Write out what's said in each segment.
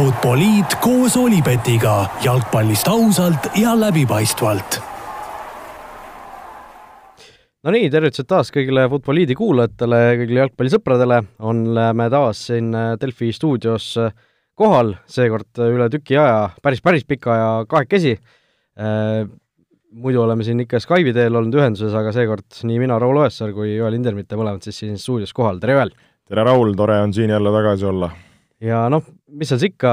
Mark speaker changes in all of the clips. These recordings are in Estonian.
Speaker 1: Futboliit koos Olipetiga jalgpallist ausalt ja läbipaistvalt.
Speaker 2: no nii, tervitused taas kõigile Futboliidi kuulajatele, kõigile jalgpallisõpradele, oleme taas siin Delfi stuudios kohal, seekord üle tüki aja, päris, päris pika aja kahekesi. muidu oleme siin ikka Skype'i teel olnud ühenduses, aga seekord nii mina, Raul Oessar kui Joel Indermitte mõlemad siis siin stuudios kohal, tere Joel!
Speaker 3: tere Raul, tore on siin jälle tagasi olla
Speaker 2: ja noh, mis seal siis ikka,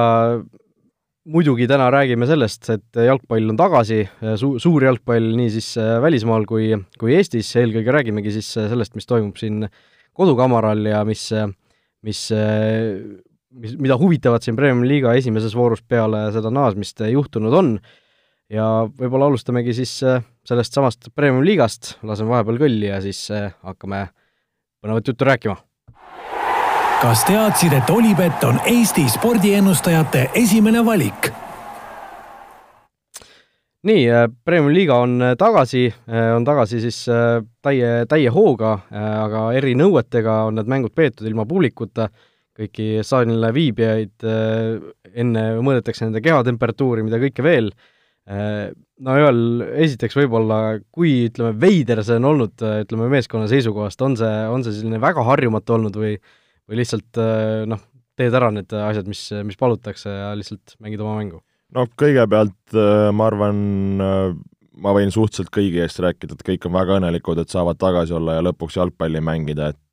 Speaker 2: muidugi täna räägime sellest, et jalgpall on tagasi, su-, suur jalgpall nii siis äh, välismaal kui, kui Eestis, eelkõige räägimegi siis äh, sellest, mis toimub siin kodukamaral ja mis, äh, mis, mis, mida huvitavat siin Premiumi liiga esimeses voorus peale seda naasmist juhtunud on. ja võib-olla alustamegi siis sellest samast Premiumi liigast, laseme vahepeal kõlli ja siis hakkame põnevat juttu rääkima
Speaker 1: kas teadsid, et Olipet on Eesti spordiennustajate esimene valik?
Speaker 2: nii, äh, Premiumi liiga on äh, tagasi, äh, on tagasi siis täie, täie hooga, aga erinõuetega on need mängud peetud ilma publikuta, kõiki staadionile viibijaid, enne mõõdetakse nende kehatemperatuuri, mida kõike veel, no Joel, esiteks võib-olla, kui ütleme, veider see on olnud, ütleme meeskonna seisukohast, on see, on see selline väga harjumatu olnud või või lihtsalt äh, noh, teed ära need asjad, mis, mis palutakse ja lihtsalt mängid oma mängu?
Speaker 3: no kõigepealt äh, ma arvan, äh, ma võin suhteliselt kõigi eest rääkida, et kõik on väga õnnelikud, et saavad tagasi olla ja lõpuks jalgpalli mängida, et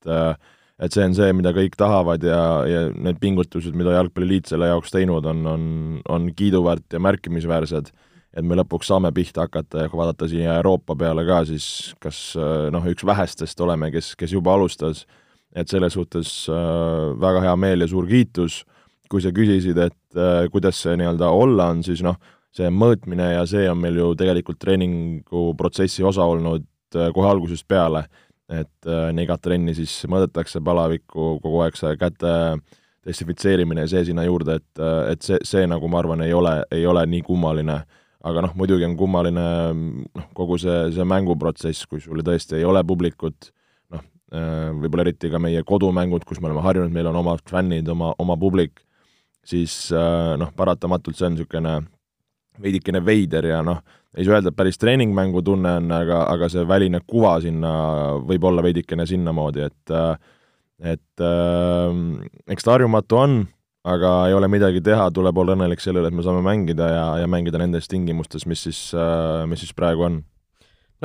Speaker 3: et see on see, mida kõik tahavad ja, ja need pingutused, mida Jalgpalliliit selle jaoks teinud on, on, on kiiduväärt ja märkimisväärsed, et me lõpuks saame pihta hakata ja kui vaadata siia Euroopa peale ka, siis kas noh, üks vähestest oleme, kes, kes juba alustas et selles suhtes äh, väga hea meel ja suur kiitus, kui sa küsisid, et äh, kuidas see nii-öelda olla on, siis noh, see mõõtmine ja see on meil ju tegelikult treeninguprotsessi osa olnud äh, kohe algusest peale, et enne igat trenni siis mõõdetakse palavikku, kogu aeg see käte desinfitseerimine ja see sinna juurde, et, et see, see nagu ma arvan, ei ole, ei ole nii kummaline. Aga noh, muidugi on kummaline noh, kogu see, see mänguprotsess, kui sul tõesti ei ole publikut, võib-olla eriti ka meie kodumängud, kus me oleme harjunud, meil on omad fännid, oma, oma publik, siis äh, noh, paratamatult see on niisugune veidikene veider ja noh, ei saa öelda, et päris treeningmängu tunne on, aga, aga see väline kuva sinna võib olla veidikene sinnamoodi, et äh, et äh, eks ta harjumatu on, aga ei ole midagi teha, tuleb olla õnnelik selle üle, et me saame mängida ja, ja mängida nendes tingimustes, mis siis, mis siis praegu on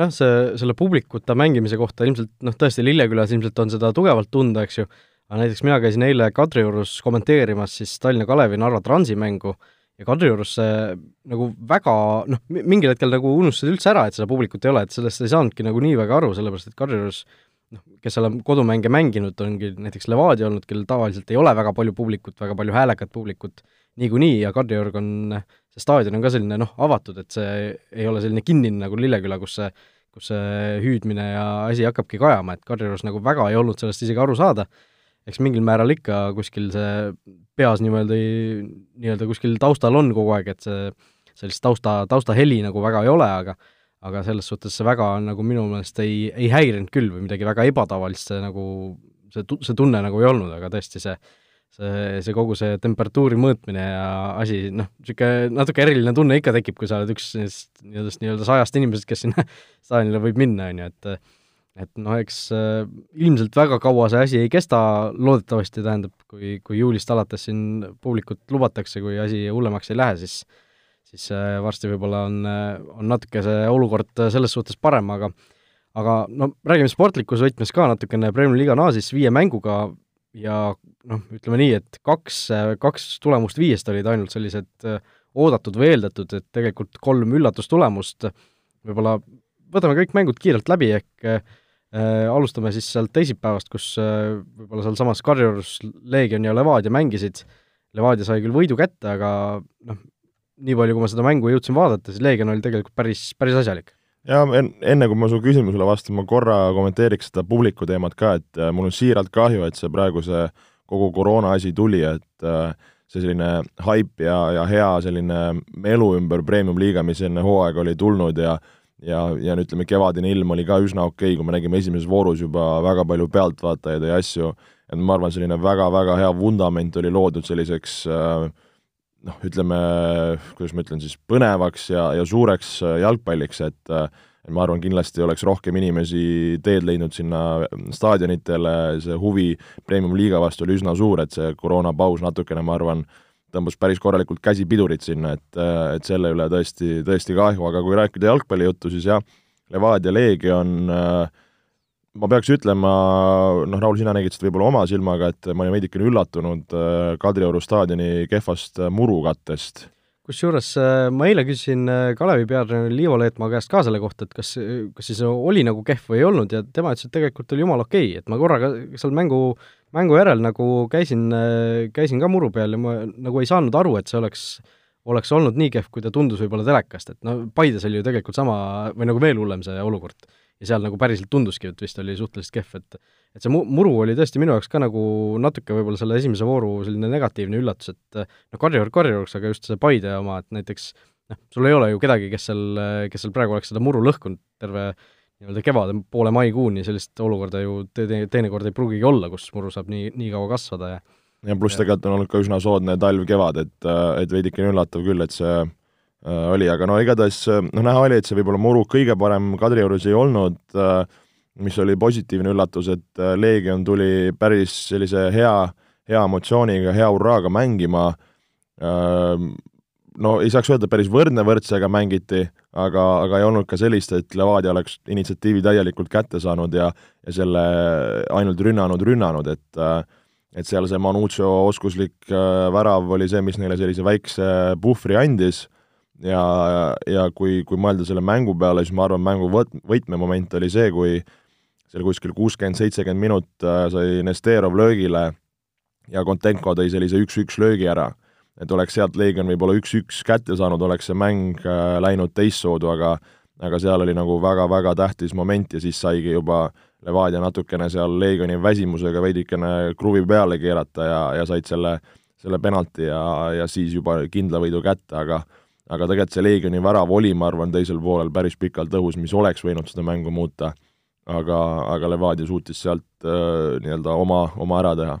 Speaker 2: noh, see, selle publikuta mängimise kohta ilmselt noh, tõesti Lillekülas ilmselt on seda tugevalt tunda, eks ju, aga näiteks mina käisin eile Kadriorus kommenteerimas siis Tallinna Kalevi Narva Transi mängu ja Kadriorus see nagu väga noh, mingil hetkel nagu unustasid üldse ära, et seda publikut ei ole, et sellest ei saanudki nagu nii väga aru, sellepärast et Kadriorus noh, kes seal on kodumänge mänginud, ongi näiteks Levadia olnud, kellel tavaliselt ei ole väga palju publikut, väga palju häälekat publikut niikuinii ja Kadriorg on see staadion on ka selline noh, avatud, et see ei ole selline kinnine nagu Lilleküla, kus see, kus see hüüdmine ja asi hakkabki kajama, et Kadriorus nagu väga ei olnud sellest isegi aru saada, eks mingil määral ikka kuskil see peas niimoodi, nii-öelda kuskil taustal on kogu aeg, et see sellist tausta, taustaheli nagu väga ei ole, aga aga selles suhtes see väga nagu minu meelest ei, ei häirinud küll või midagi väga ebatavalist see nagu, see, see tunne nagu ei olnud, aga tõesti see see, see kogu see temperatuuri mõõtmine ja asi, noh, niisugune natuke eriline tunne ikka tekib, kui sa oled üks nendest nii-öelda, nii-öelda sajast inimesest, kes sinna staadionile võib minna, on ju, et et noh, eks äh, ilmselt väga kaua see asi ei kesta, loodetavasti tähendab, kui, kui juulist alates siin publikut lubatakse, kui asi hullemaks ei lähe, siis siis äh, varsti võib-olla on, on natuke see olukord selles suhtes parem, aga aga no räägime sportlikus võtmes ka natukene, Premiumi liiga naasis viie mänguga ja noh, ütleme nii, et kaks, kaks tulemust viiest olid ainult sellised äh, oodatud või eeldatud, et tegelikult kolm üllatustulemust, võib-olla võtame kõik mängud kiirelt läbi, ehk äh, alustame siis sealt teisipäevast, kus äh, võib-olla sealsamas Karjurus Leegion ja Levadia mängisid, Levadia sai küll võidu kätte, aga noh, nii palju, kui ma seda mängu jõudsin vaadata, siis Leegion oli tegelikult päris, päris asjalik
Speaker 3: ja enne, kui ma su küsimusele vastan, ma korra kommenteeriks seda publiku teemat ka, et äh, mul on siiralt kahju, et see praegu see kogu koroona asi tuli, et äh, see selline haip ja, ja hea selline melu ümber Premium-liiga, mis enne hooaega oli tulnud ja ja, ja no ütleme, kevadine ilm oli ka üsna okei okay,, kui me nägime esimeses voorus juba väga palju pealtvaatajaid ja asju, et ma arvan, selline väga-väga hea vundament oli loodud selliseks äh, noh, ütleme, kuidas ma ütlen siis, põnevaks ja, ja suureks jalgpalliks, et et ma arvan, kindlasti oleks rohkem inimesi teed leidnud sinna staadionitele, see huvi Premium-liiga vastu oli üsna suur, et see koroonapaus natukene, ma arvan, tõmbas päris korralikult käsipidurit sinna, et, et selle üle tõesti, tõesti kahju, aga kui rääkida jalgpallijuttu, siis jah, Levadia Leegion äh, ma peaks ütlema, noh, Raul, sina nägid seda võib-olla oma silmaga, et ma olin veidikene üllatunud äh, Kadrioru staadioni kehvast äh, murukattest.
Speaker 2: kusjuures äh, ma eile küsisin Kalevi peatreeneri Liivo Leetmaa käest ka selle kohta, et kas, kas siis oli nagu kehv või ei olnud ja tema ütles, et tegelikult oli jumala okei okay., et ma korraga seal mängu, mängu järel nagu käisin, käisin ka muru peal ja ma nagu ei saanud aru, et see oleks oleks olnud nii kehv, kui ta tundus võib-olla telekast, et no Paides oli ju tegelikult sama või nagu veel hullem see olukord ja seal nagu päriselt tunduski, et vist oli suhteliselt kehv, et et see mu-, muru oli tõesti minu jaoks ka nagu natuke võib-olla selle esimese vooru selline negatiivne üllatus, et noh, Karjor Karjoriks, aga just see Paide oma, et näiteks noh, sul ei ole ju kedagi, kes seal, kes seal praegu oleks seda muru lõhkunud terve nii-öelda kevade poole maikuuni, sellist olukorda ju te-, teinekord ei pruugigi olla, kus muru saab nii, nii kaua kasvada ja
Speaker 3: ja pluss tegelikult on olnud ka üsna soodne talv-kevad, et, et veidikene üllatav küll, et see oli, aga no igatahes noh, näha oli, et see võib-olla muru kõige parem Kadriorus ei olnud, äh, mis oli positiivne üllatus, et äh, Leegion tuli päris sellise hea, hea emotsiooniga, hea hurraaga mängima, no ei saaks öelda, päris võrdne võrdsega mängiti, aga, aga ei olnud ka sellist, et Levadia oleks initsiatiivi täielikult kätte saanud ja ja selle ainult rünnanud, rünnanud, et et seal see Manuccio oskuslik värav oli see, mis neile sellise väikse puhvri andis ja, ja kui, kui mõelda selle mängu peale, siis ma arvan, mängu võt-, võtmemoment oli see, kui seal kuskil kuuskümmend, seitsekümmend minut äh, sai Nesterov löögile ja Kontenko tõi sellise üks-üks löögi ära. et oleks sealt Leegion võib-olla üks-üks kätte saanud, oleks see mäng äh, läinud teistsoodu, aga aga seal oli nagu väga-väga tähtis moment ja siis saigi juba Levadia natukene seal Leegioni väsimusega veidikene kruvi peale keerata ja, ja said selle, selle penalti ja, ja siis juba kindla võidu kätte, aga aga tegelikult see Leegioni värav oli, ma arvan, teisel poolel päris pikalt õhus, mis oleks võinud seda mängu muuta, aga, aga Levadia suutis sealt äh, nii-öelda oma, oma ära teha.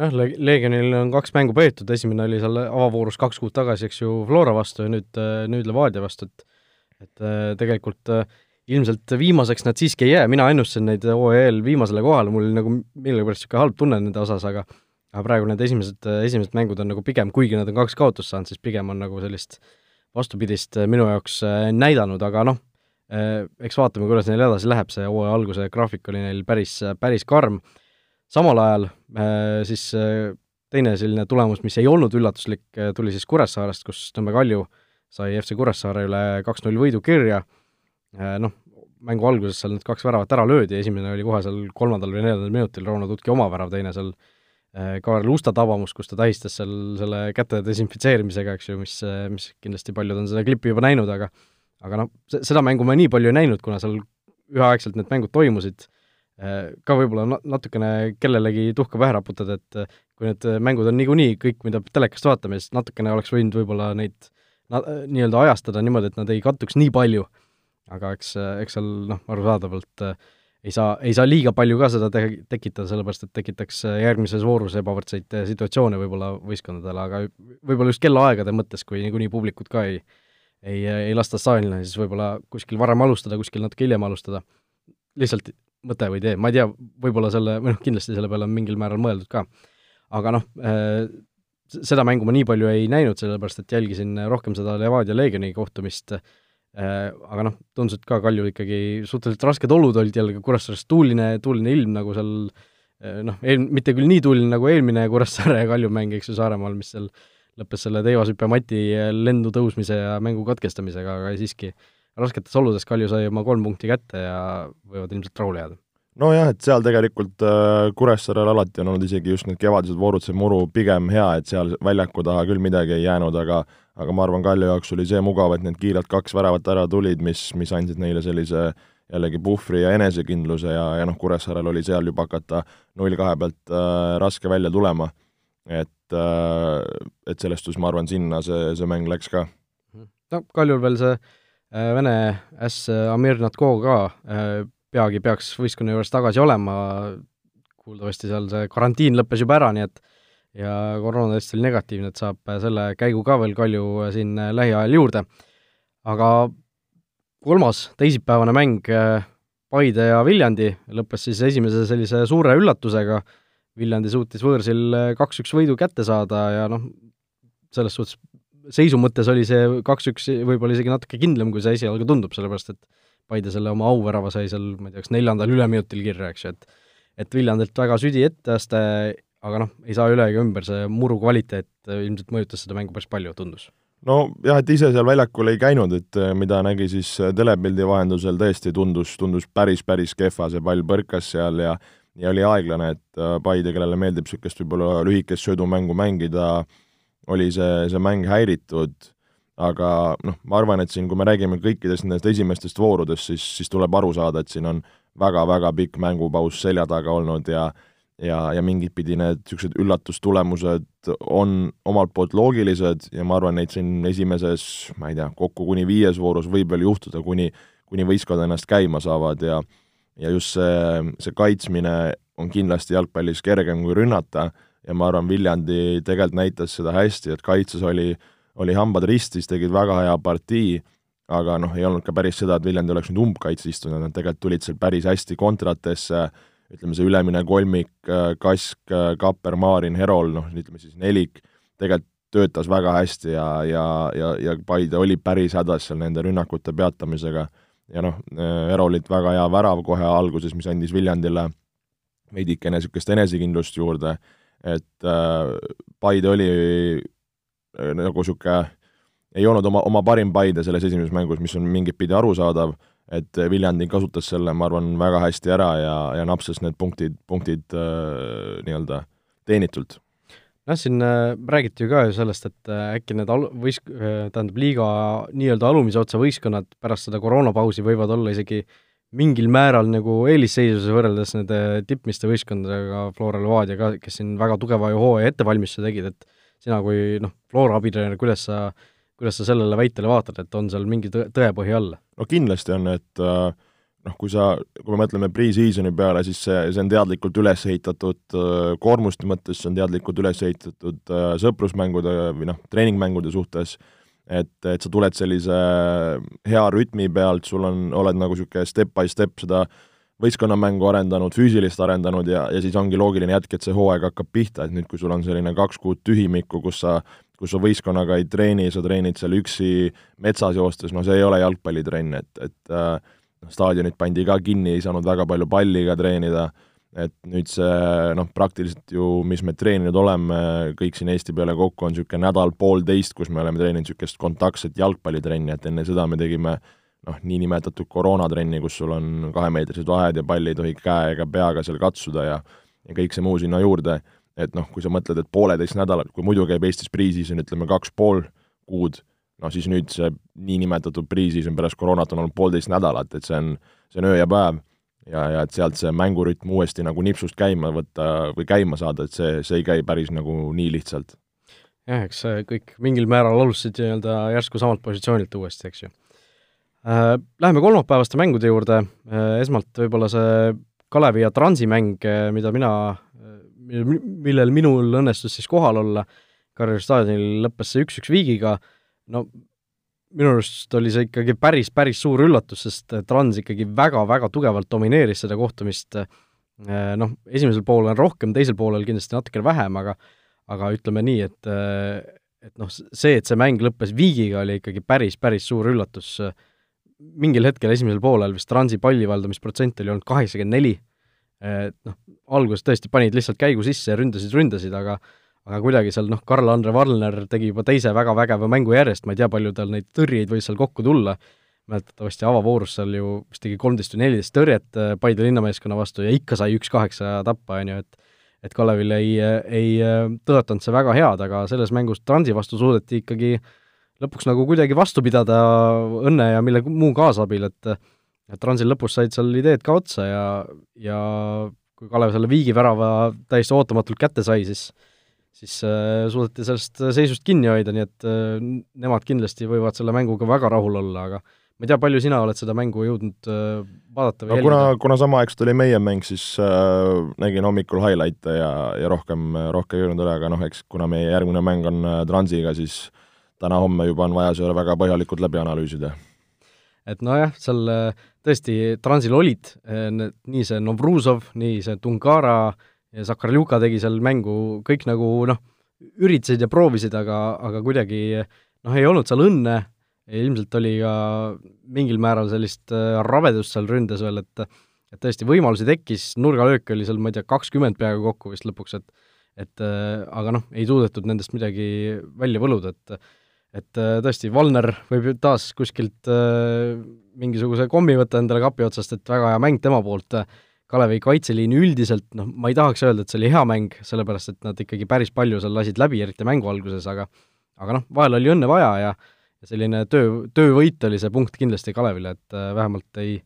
Speaker 2: Jah, Leegionil on kaks mängu peetud, esimene oli seal avavoorus kaks kuud tagasi, eks ju, Flora vastu ja nüüd, äh, nüüd Levadia vastu, et et äh, tegelikult äh, ilmselt viimaseks nad siiski ei jää, mina ennustasin neid OEL viimasele kohale, mul nagu millegipärast niisugune halb tunne nende osas, aga aga praegu need esimesed, esimesed mängud on nagu pigem, kuigi nad on kaks kaotust saanud, siis pigem on nagu sellist äh, vastupidist äh, minu jaoks äh, näidanud, aga noh, äh, eks vaatame, kuidas neil edasi läheb, see hooaja alguse graafik oli neil päris, päris karm, samal ajal siis teine selline tulemus, mis ei olnud üllatuslik, tuli siis Kuressaarest, kus Nõmme Kalju sai FC Kuressaare üle kaks-null võidu kirja, noh, mängu alguses seal need kaks väravat ära löödi, esimene oli kohe seal kolmandal või neljandal minutil Rauno Tutki oma värav, teine seal Kaarel Usta tabamus, kus ta tähistas seal selle käte desinfitseerimisega, eks ju, mis, mis kindlasti paljud on seda klippi juba näinud, aga aga noh, seda mängu ma nii palju ei näinud, kuna seal üheaegselt need mängud toimusid, äh, ka võib-olla na-, natukene kellelegi tuhka pähe raputada, et äh, kui need mängud on niikuinii kõik, mida telekast vaatame, siis natukene oleks võinud võib-olla neid nii-öelda ajastada niimoodi, et nad ei kattuks nii palju. aga eks, eks seal noh, arusaadavalt äh, ei saa, ei saa liiga palju ka seda te-, tekitada, sellepärast et tekitaks äh, järgmises voorus ebavõrdseid äh, situatsioone võib-olla võistkondadele, aga võib-olla just kellaaegade mõttes, kui niikuinii publikut ka ei ei, ei lasta staadionile, siis võib-olla kuskil varem alustada, kuskil natuke hiljem alustada. lihtsalt mõte või idee, ma ei tea, võib-olla selle, või noh, kindlasti selle peale on mingil määral mõeldud ka. aga noh, äh, seda mängu ma nii palju ei näinud, sellepärast et jälgisin rohkem seda Levadia Leegioni kohtumist äh, Äh, aga noh, tundus, et ka Kaljul ikkagi suhteliselt rasked olud olid jällegi Kuressaares, tuuline, tuuline ilm nagu seal äh, noh, eel-, mitte küll nii tuuline nagu eelmine Kuressaare ja Kalju mäng, eks ju, Saaremaal, mis seal lõppes selle teivashüppemati lendu tõusmise ja mängu katkestamisega, aga siiski rasketes oludes Kalju sai oma kolm punkti kätte ja võivad ilmselt rahule jääda
Speaker 3: nojah, et seal tegelikult äh, Kuressaarel alati on olnud isegi just need kevadised voorud, see muru pigem hea, et seal väljaku taha küll midagi ei jäänud, aga aga ma arvan, Kalju jaoks oli see mugav, et need kiirelt kaks väravat ära tulid, mis, mis andsid neile sellise jällegi puhvri ja enesekindluse ja, ja noh, Kuressaarel oli seal juba hakata null kahe pealt äh, raske välja tulema. et äh,, et sellest suhtes ma arvan, sinna see, see mäng läks ka.
Speaker 2: no Kaljul veel see äh, vene äss Amir Natko ka äh, peagi peaks võistkonna juures tagasi olema, kuuldavasti seal see karantiin lõppes juba ära, nii et ja koroonatest oli negatiivne, et saab selle käigu ka veel Kalju siin lähiajal juurde. aga kolmas teisipäevane mäng Paide ja Viljandi lõppes siis esimese sellise suure üllatusega, Viljandi suutis võõrsil kaks-üks võidu kätte saada ja noh, selles suhtes seisu mõttes oli see kaks-üks võib-olla isegi natuke kindlam, kui see esialgu tundub, sellepärast et Paide selle oma auvärava sai seal, ma ei tea, kas neljandal üleminutil kirja, eks ju, et et Viljandilt väga südi etteaste, aga noh, ei saa üle ega ümber, see muru kvaliteet ilmselt mõjutas seda mängu päris palju, tundus.
Speaker 3: Nojah, et ise seal väljakul ei käinud, et äh, mida nägi siis äh, telepildi vahendusel, tõesti tundus, tundus päris, päris kehva, see pall põrkas seal ja ja oli aeglane, et äh, Paide, kellele meeldib niisugust võib-olla lühikest söödumängu mängida, oli see, see mäng häiritud, aga noh, ma arvan, et siin, kui me räägime kõikidest nendest esimestest voorudest, siis, siis tuleb aru saada, et siin on väga-väga pikk mängupaus selja taga olnud ja ja, ja mingit pidi need niisugused üllatustulemused on omalt poolt loogilised ja ma arvan, neid siin esimeses, ma ei tea, kokku kuni viies voorus võib veel juhtuda, kuni, kuni võistkond ennast käima saavad ja ja just see, see kaitsmine on kindlasti jalgpallis kergem kui rünnata ja ma arvan, Viljandi tegelikult näitas seda hästi, et kaitses oli, oli hambad ristis, tegid väga hea partii, aga noh, ei olnud ka päris seda, et Viljandi oleks nüüd umbkaitse istunud, nad tegelikult tulid seal päris hästi kontratesse, ütleme, see ülemine kolmik, äh, Kask, äh, Kapper, Maarin, Herol, noh, ütleme siis nelik, tegelikult töötas väga hästi ja, ja, ja, ja Paide oli päris hädas seal nende rünnakute peatamisega. Ja noh, äh, Herolit väga hea värav kohe alguses, mis andis Viljandile veidikene niisugust enesekindlust juurde, et äh, Paide oli nagu niisugune, ei olnud oma, oma parim Paide selles esimeses mängus, mis on mingit pidi arusaadav et Viljandi kasutas selle, ma arvan, väga hästi ära ja, ja napsas need punktid, punktid äh, nii-öelda teenitult.
Speaker 2: noh, siin äh, räägiti ju ka ju sellest, et äh, äkki need al-, võis-, äh, tähendab, liiga nii-öelda alumise otsa võistkonnad pärast seda koroonapausi võivad olla isegi mingil määral nagu eelisseisuses võrreldes nende tippmiste võistkondadega, Flora Levadia ka, kes siin väga tugeva ju hooaja ettevalmistuse tegid, et sina kui noh, Flora abitreener, kuidas sa äh, kuidas sa sellele väitele vaatad, et on seal mingi tõe, tõepõhi all?
Speaker 3: no kindlasti on, et äh, noh, kui sa, kui me mõtleme pre-season'i peale, siis see, see on teadlikult üles ehitatud äh, koormuste mõttes, see on teadlikult üles ehitatud äh, sõprusmängude või noh, treeningmängude suhtes, et, et sa tuled sellise hea rütmi pealt, sul on, oled nagu niisugune step by step seda võistkonnamängu arendanud, füüsilist arendanud ja, ja siis ongi loogiline jätk, et see hooaeg hakkab pihta, et nüüd, kui sul on selline kaks kuud tühimikku, kus sa kus sa võistkonnaga ei treeni, sa treenid seal üksi metsas joostes, no see ei ole jalgpallitrenn, et, et äh, staadionid pandi ka kinni, ei saanud väga palju palliga treenida, et nüüd see noh, praktiliselt ju, mis me treeninud oleme, kõik siin Eesti peale kokku on niisugune nädal-poolteist, kus me oleme treeninud niisugust kontaktset jalgpallitrenni, et enne seda me tegime noh, niinimetatud koroonatrenni, kus sul on kahemeetrised vahed ja pall ei tohi käe ega peaga seal katsuda ja ja kõik see muu sinna juurde et noh, kui sa mõtled, et pooleteist nädalat, kui muidu käib Eestis pre-season, ütleme kaks pool kuud, noh siis nüüd see niinimetatud pre-season pärast koroonat on olnud poolteist nädalat, et see on, see on öö ja päev ja, ja et sealt see mängurütm uuesti nagu nipsust käima võtta või käima saada, et see, see ei käi päris nagu nii lihtsalt.
Speaker 2: jah, eks kõik mingil määral alustasid nii-öelda järsku samalt positsioonilt uuesti, eks ju. Läheme kolmapäevaste mängude juurde. Äh,, esmalt võib-olla see Kalevi ja Transi mäng, äh, mida mina millel minul õnnestus siis kohal olla, Karjari staadionil lõppes see üks-üks viigiga, no minu arust oli see ikkagi päris, päris suur üllatus, sest Trans ikkagi väga-väga tugevalt domineeris seda kohtumist, noh, esimesel poolel rohkem, teisel poolel kindlasti natukene vähem, aga aga ütleme nii, et et noh, see, et see mäng lõppes viigiga, oli ikkagi päris, päris suur üllatus, mingil hetkel esimesel poolel vist Transi pallivaldamisprotsent oli olnud kaheksakümmend neli, et noh, alguses tõesti panid lihtsalt käigu sisse ja ründasid, ründasid, aga aga kuidagi seal noh, Karl-Andre Varner tegi juba teise väga vägeva mängu järjest, ma ei tea, palju tal neid tõrjeid võis seal kokku tulla, mäletatavasti avavoorus seal ju vist tegi kolmteist või neliteist tõrjet äh, Paide linnameeskonna vastu ja ikka sai üks-kaheksa tappa, on ju, et et Kalevil ei, ei äh, tõotanud see väga head, aga selles mängus Transi vastu suudeti ikkagi lõpuks nagu kuidagi vastu pidada õnne ja millegi muu kaasabil, et et Transil lõpus said seal ideed ka otsa ja, ja kui Kalev selle viigivärava täiesti ootamatult kätte sai, siis siis äh, suudeti sellest seisust kinni hoida, nii et äh, nemad kindlasti võivad selle mänguga väga rahul olla, aga ma ei tea, palju sina oled seda mängu jõudnud äh, vaadata
Speaker 3: või no, kuna, kuna samaaegselt oli meie mäng, siis äh, nägin hommikul highlight'e ja, ja rohkem, rohkem ei jõudnud üle, aga noh, eks kuna meie järgmine mäng on äh, Transiga, siis täna-homme juba on vaja seda väga põhjalikult läbi analüüsida.
Speaker 2: et nojah, seal äh, tõesti Transil olid äh, need, nii see Novruzov, nii see Tungara ja Sakarljuka tegi seal mängu, kõik nagu noh, üritasid ja proovisid, aga, aga kuidagi noh, ei olnud seal õnne, ilmselt oli ka mingil määral sellist äh, rabedust seal ründes veel, et et tõesti, võimalusi tekkis, nurgalööke oli seal, ma ei tea, kakskümmend peaaegu kokku vist lõpuks, et et aga noh, ei suudetud nendest midagi välja võluda, et et äh, tõesti, Valner võib ju taas kuskilt mingisuguse kommi võtta endale kapi otsast, et väga hea mäng tema poolt, Kalevi kaitseliin üldiselt, noh, ma ei tahaks öelda, et see oli hea mäng, sellepärast et nad ikkagi päris palju seal lasid läbi, eriti mängu alguses, aga aga noh, vahel oli õnne vaja ja selline töö, töövõit oli see punkt kindlasti Kalevile, et äh, vähemalt ei,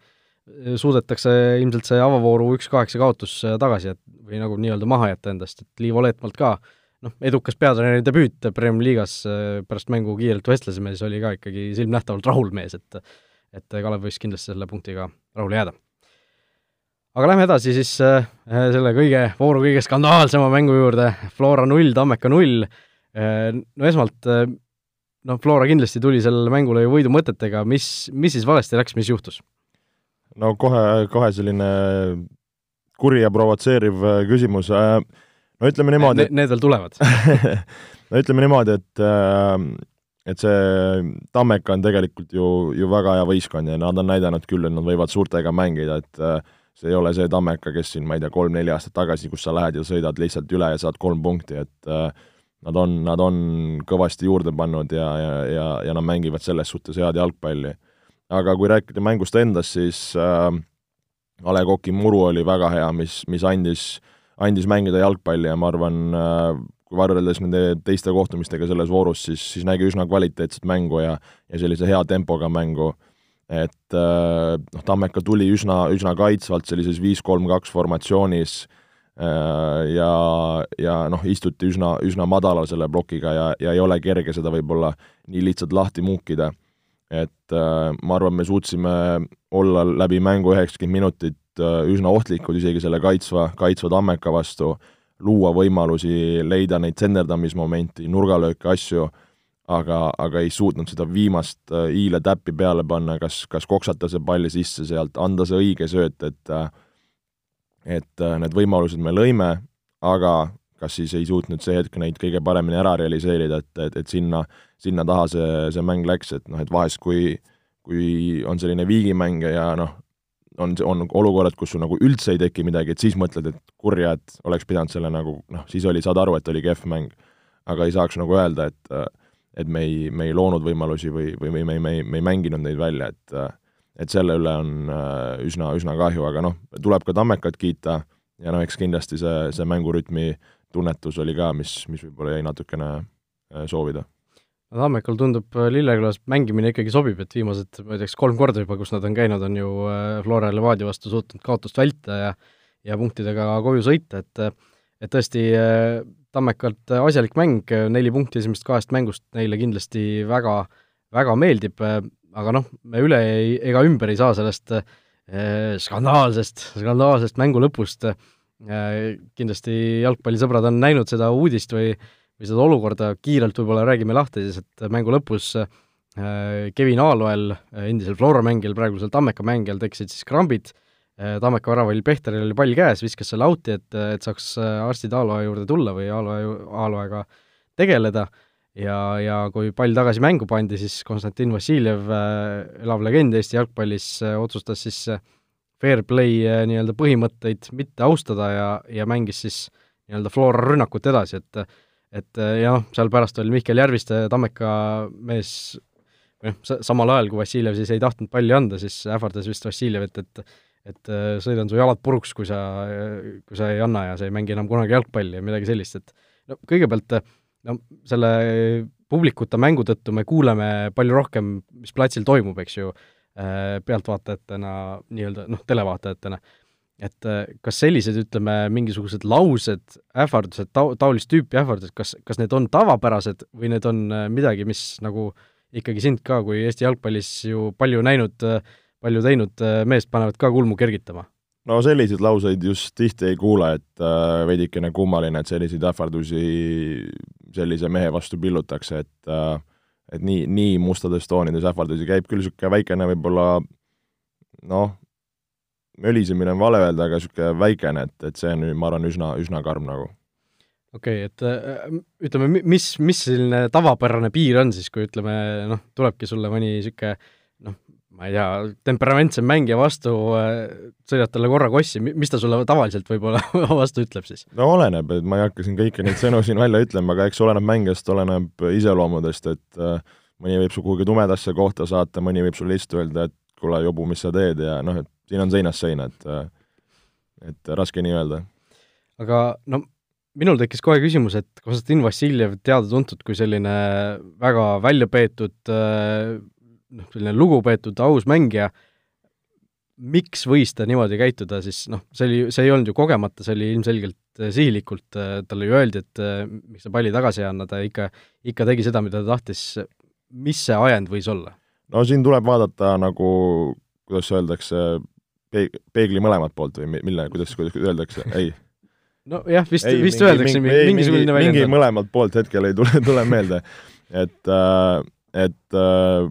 Speaker 2: suudetakse ilmselt see avavooru üks-kaheksa kaotus äh, tagasi, et või nagu nii-öelda maha jätta endast, et Liivo Leetmalt ka noh, edukas peatreeneri debüüt Premiumi liigas, äh, pärast mängu kiirelt vestlesime, siis oli ka ikkagi silmnähtavalt rahul mees, et et Kalev võis kindlasti selle punktiga rahule jääda. aga lähme edasi siis äh, selle kõige, vooru kõige skandaalsema mängu juurde, Flora null, Tammeka null äh,, no esmalt äh, noh, Flora kindlasti tuli sellele mängule ju võidu mõtetega, mis, mis siis valesti läks, mis juhtus?
Speaker 3: no kohe, kohe selline kuri ja provotseeriv äh, küsimus, äh, no ütleme niimoodi
Speaker 2: ne, Need veel tulevad
Speaker 3: no ütleme niimoodi, et äh, et see Tammeka on tegelikult ju, ju väga hea võistkond ja nad on näidanud küll, et nad võivad suurtega mängida, et see ei ole see Tammeka, kes siin, ma ei tea, kolm-neli aastat tagasi, kus sa lähed ja sõidad lihtsalt üle ja saad kolm punkti, et äh, nad on, nad on kõvasti juurde pannud ja, ja, ja, ja nad mängivad selles suhtes head jalgpalli. aga kui rääkida mängust endast, siis äh, A Le Coq'i muru oli väga hea, mis, mis andis, andis mängida jalgpalli ja ma arvan äh,, kui võrreldes nende teiste kohtumistega selles voorus, siis, siis nägi üsna kvaliteetset mängu ja, ja sellise hea tempoga mängu. et äh, noh, Tammeka tuli üsna, üsna kaitsvalt sellises viis-kolm-kaks formatsioonis äh,, ja, ja noh, istuti üsna, üsna madalal selle plokiga ja, ja ei ole kerge seda võib-olla nii lihtsalt lahti muukida. et ma arvan, me suutsime olla läbi mängu üheksakümmend minutit äh, üsna ohtlikud isegi selle kaitsva, kaitsva Tammeka vastu, luua võimalusi, leida neid tsenderdamismomenti, nurgalööke, asju, aga, aga ei suutnud seda viimast hiile täppi peale panna, kas, kas koksata see palli sisse sealt, anda see õige sööt, et äh, et äh, need võimalused me lõime, aga kas siis ei suutnud see hetk neid kõige paremini ära realiseerida, et, et, et sinna, sinna taha see, see mäng läks, et noh, et vahest kui, kui on selline viigimäng ja noh, on, on olukorrad, kus sul nagu üldse ei teki midagi, et siis mõtled, et kurja, et oleks pidanud selle nagu noh, siis oli, saad aru, et oli kehv mäng. aga ei saaks nagu öelda, et et me ei, me ei loonud võimalusi või, või me, me, me, me ei mänginud neid välja, et et selle üle on üsna, üsna kahju, aga noh, tuleb ka Tammekat kiita ja noh, eks kindlasti see, see mängurütmi tunnetus oli ka, mis, mis võib-olla jäi natukene soovida.
Speaker 2: No Tammekal tundub äh, Lillekülas mängimine ikkagi sobib, et viimased, ma ei tea, kas kolm korda juba, kus nad on käinud, on ju Flora Levadia vastu suutnud kaotust vältida ja ja punktidega koju sõita, et et tõesti, Tammekalt asjalik mäng, neli punkti esimesest kahest mängust neile kindlasti väga, väga meeldib, aga noh, me üle ei, ega ümber ei saa sellest äh, skandaalsest, skandaalsest mängu lõpust äh,. kindlasti jalgpallisõbrad on näinud seda uudist või, või seda olukorda, kiirelt võib-olla räägime lahti siis, et mängu lõpus äh, Kevin Aaloel, endisel Flora mängijal, praegusel Tammeka mängijal, tekkisid siis krambid. Äh,, Tammeka väraval Pehteril oli pall käes, viskas selle out'i, et, et saaks äh, arstid Aaloe juurde tulla või Aaloe, Aaloega tegeleda. Äh,, ja, ja kui pall tagasi mängu pandi, siis Konstantin Vassiljev, äh, elav legend Eesti jalgpallis, äh, otsustas siis äh, fair play nii-öelda põhimõtteid mitte austada ja, ja mängis siis nii-öelda Flora rünnakut edasi, et et ja noh, seal pärast veel Mihkel Järviste, Tammeka mees noh, samal ajal, kui Vassiljev siis ei tahtnud palli anda, siis ähvardas vist Vassiljevit, et et sõidan su jalad puruks, kui sa, kui sa ei anna ja sa ei mängi enam kunagi jalgpalli ja midagi sellist, et no kõigepealt no selle publikuta mängu tõttu me kuuleme palju rohkem, mis platsil toimub, eks ju, äh, pealtvaatajatena, nii-öelda noh, televaatajatena. Et äh, kas sellised, ütleme, mingisugused laused, ähvardused, ta-, taolist tüüpi ähvardused, kas, kas need on tavapärased või need on äh, midagi, mis nagu ikkagi sind ka kui Eesti jalgpallis ju palju näinud, palju teinud meest panevad ka kulmu kergitama?
Speaker 3: no selliseid lauseid just tihti ei kuule, et äh, veidikene kummaline, et selliseid ähvardusi sellise mehe vastu pillutakse, et äh, et nii, nii mustades toonides ähvardusi käib küll niisugune väikene võib-olla noh, mölisemine on vale öelda, aga niisugune väikene, et, et see on, ma arvan, üsna, üsna karm nagu.
Speaker 2: okei okay,, et äh, ütleme, mis, mis selline tavapärane piir on siis, kui ütleme, noh, tulebki sulle mõni niisugune noh, ma ei tea, temperamentsem mängija vastu, äh, sõidad talle korra kossi, mis ta sulle tavaliselt võib-olla vastu ütleb siis?
Speaker 3: no oleneb, et ma ei hakka siin kõiki neid sõnu siin välja ütlema, aga eks oleneb mängijast, oleneb iseloomudest, et äh, mõni võib su kuhugi tumedasse kohta saata, mõni võib sulle lihtsalt öelda, et kuule, jobu, mis sa teed ja noh, et siin on seinast seina, et et raske nii öelda.
Speaker 2: aga no minul tekkis kohe küsimus, et Konstantin Vassiljev, teada-tuntud kui selline väga välja peetud noh, selline lugupeetud aus mängija, miks võis ta niimoodi käituda, siis noh, see oli, see ei olnud ju kogemata, see oli ilmselgelt sihilikult, talle ju öeldi, et miks sa palli tagasi ei anna, ta ikka, ikka tegi seda, mida ta tahtis, mis see ajend võis olla?
Speaker 3: No siin tuleb vaadata nagu, kuidas öeldakse, peeg-, peegli mõlemat poolt või mille, kuidas, kuidas öeldakse, ei
Speaker 2: nojah, vist, vist mingi, öeldakse mingi, mingisugune
Speaker 3: väljend. mingi mõlemalt poolt hetkel ei tule, tule meelde. et, äh, et äh,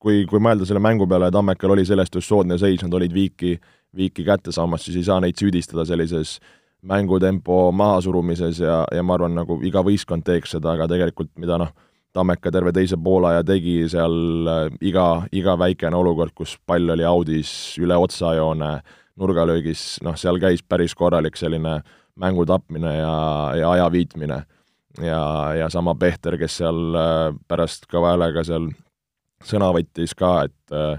Speaker 3: kui, kui mõelda selle mängu peale, Tammekal oli sellest just soodne seis, nad olid viiki, viiki kätte saamas, siis ei saa neid süüdistada sellises mängutempo mahasurumises ja, ja ma arvan, nagu iga võistkond teeks seda, aga tegelikult mida noh, Tammeka terve teise poolaja tegi seal äh, iga, iga väikene olukord, kus pall oli audis üle otsajoone, nurgalöögis, noh, seal käis päris korralik selline mängu tapmine ja, ja aja viitmine. ja, ja sama Pehter, kes seal äh, pärast kõva häälega seal sõna võttis ka, et äh,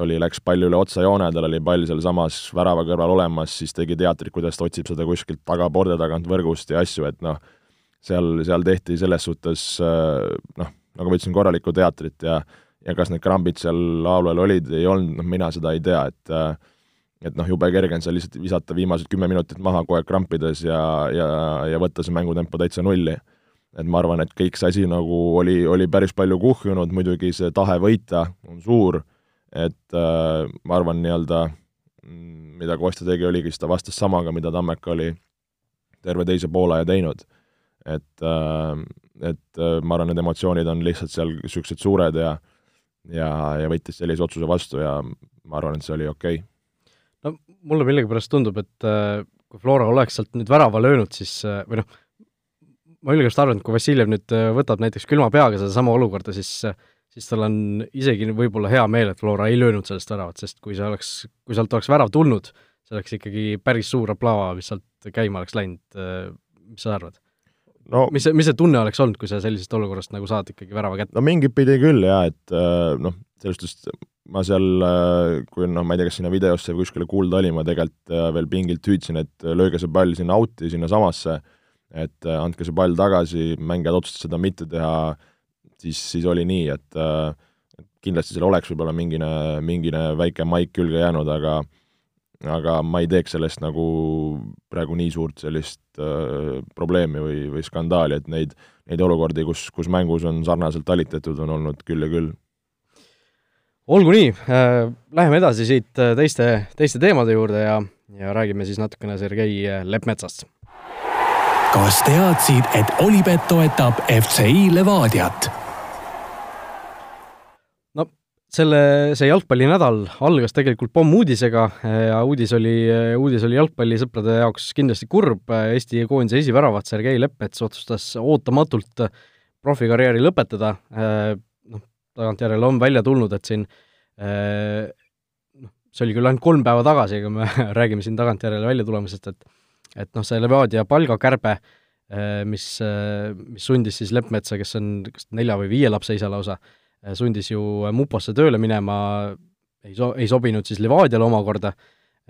Speaker 3: oli, läks pall üle otsajoone, tal oli pall sealsamas värava kõrval olemas, siis tegi teatrit, kuidas ta otsib seda kuskilt tagaporde tagant võrgust ja asju, et noh, seal, seal tehti selles suhtes äh, noh, nagu ma ütlesin, korralikku teatrit ja ja kas need krambid seal laulul olid, ei olnud, noh, mina seda ei tea, et äh, et noh, jube kerge on seal lihtsalt visata viimased kümme minutit maha kogu aeg krampides ja, ja, ja võtta see mängutempo täitsa nulli. et ma arvan, et kõik see asi nagu oli, oli päris palju kuhjunud, muidugi see tahe võita on suur, et äh, ma arvan, nii-öelda mida Kostja tegi, oligi, siis ta vastas samaga, mida Tammeka oli terve teise poole ja teinud et, äh, et äh, ma arvan, need emotsioonid on lihtsalt seal niisugused suured ja ja, ja võttis sellise otsuse vastu ja ma arvan, et see oli okei okay..
Speaker 2: no mulle millegipärast tundub, et äh, kui Flora oleks sealt nüüd värava löönud, siis või noh, ma millegipärast arvan, et kui Vassiljev nüüd võtab näiteks külma peaga sedasama olukorda, siis siis tal on isegi võib-olla hea meel, et Flora ei löönud sellest väravat, sest kui see oleks, kui sealt oleks värav tulnud, see oleks ikkagi päris suur aplava, mis sealt käima oleks läinud, mis sa arvad? No mis see, mis see tunne oleks olnud, kui sa sellisest olukorrast nagu saad ikkagi värava kätte?
Speaker 3: no mingit pidi küll jaa, et äh, noh, sellest just ma seal, äh, kui noh, ma ei tea, kas sinna videosse või kuskile kuulda oli, ma tegelikult äh, veel pingilt hüüdsin, et lööge see pall sinna out'i, sinnasamasse, et andke see pall tagasi, mängijad otsustasid seda mitte teha, siis, siis oli nii, et kindlasti seal oleks võib-olla mingine, mingine väike maik külge jäänud, aga aga ma ei teeks sellest nagu praegu nii suurt sellist äh, probleemi või, või skandaali, et neid, neid olukordi, kus, kus mängus on sarnaselt talitatud, on olnud küll ja küll.
Speaker 2: olgu nii äh,, läheme edasi siit äh, teiste, teiste teemade juurde ja, ja räägime siis natukene Sergei Leppmetsast.
Speaker 1: kas teadsid, et Olipet toetab FCI Levadiat?
Speaker 2: Selle, see jalgpallinädal algas tegelikult pommuudisega ja uudis oli, uudis oli jalgpallisõprade jaoks kindlasti kurb, Eesti koondise esiväravat Sergei Leppmets otsustas ootamatult profikarjääri lõpetada, noh, tagantjärele on välja tulnud, et siin noh, see oli küll ainult kolm päeva tagasi, aga me räägime siin tagantjärele väljatulemisest, et et noh, see Levadia palgakärbe, mis, mis sundis siis Leppmetsa, kes on kas nelja või viie lapse isa lausa, sundis ju äh, Muposse tööle minema, ei so-, ei sobinud siis Levadiale omakorda,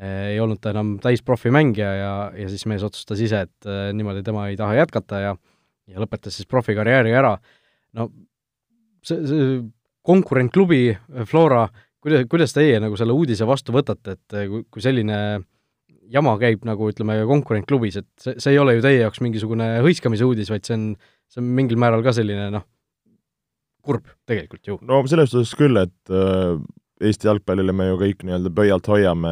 Speaker 2: äh, ei olnud ta enam täisprofimängija ja, ja siis mees otsustas ise, et niimoodi tema ei taha jätkata ja ja lõpetas siis profikarjääri ära. no see, see konkurentklubi Flora, kuidas, kuidas teie nagu selle uudise vastu võtate, et kui, kui selline jama käib nagu ütleme, konkurentklubis, et see, see ei ole ju teie jaoks mingisugune hõiskamise uudis, vaid see on, see on mingil määral ka selline noh, kurb tegelikult ju.
Speaker 3: no selles suhtes küll, et äh, Eesti jalgpallile me ju kõik nii-öelda pöialt hoiame,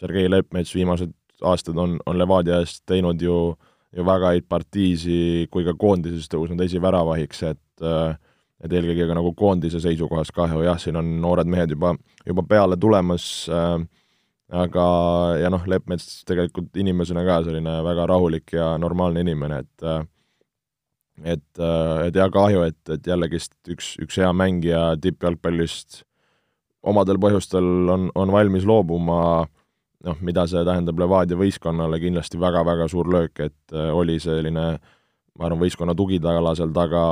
Speaker 3: Sergei Leppmets viimased aastad on, on Levadia eest teinud ju, ju väga häid partiisi, kui ka koondises tõusnud esiväravahiks, et äh, et eelkõige ka nagu koondise seisukohast kahju, jah, siin on noored mehed juba, juba peale tulemas äh,, aga, ja noh, Leppmets tegelikult inimesena ka selline väga rahulik ja normaalne inimene, et äh, et, äh, et ja kahju, et, et jällegist üks, üks hea mängija tippjalgpallist omadel põhjustel on, on valmis loobuma, noh, mida see tähendab Levadia võistkonnale, kindlasti väga-väga suur löök, et äh, oli selline ma arvan, võistkonna tugitala seal taga,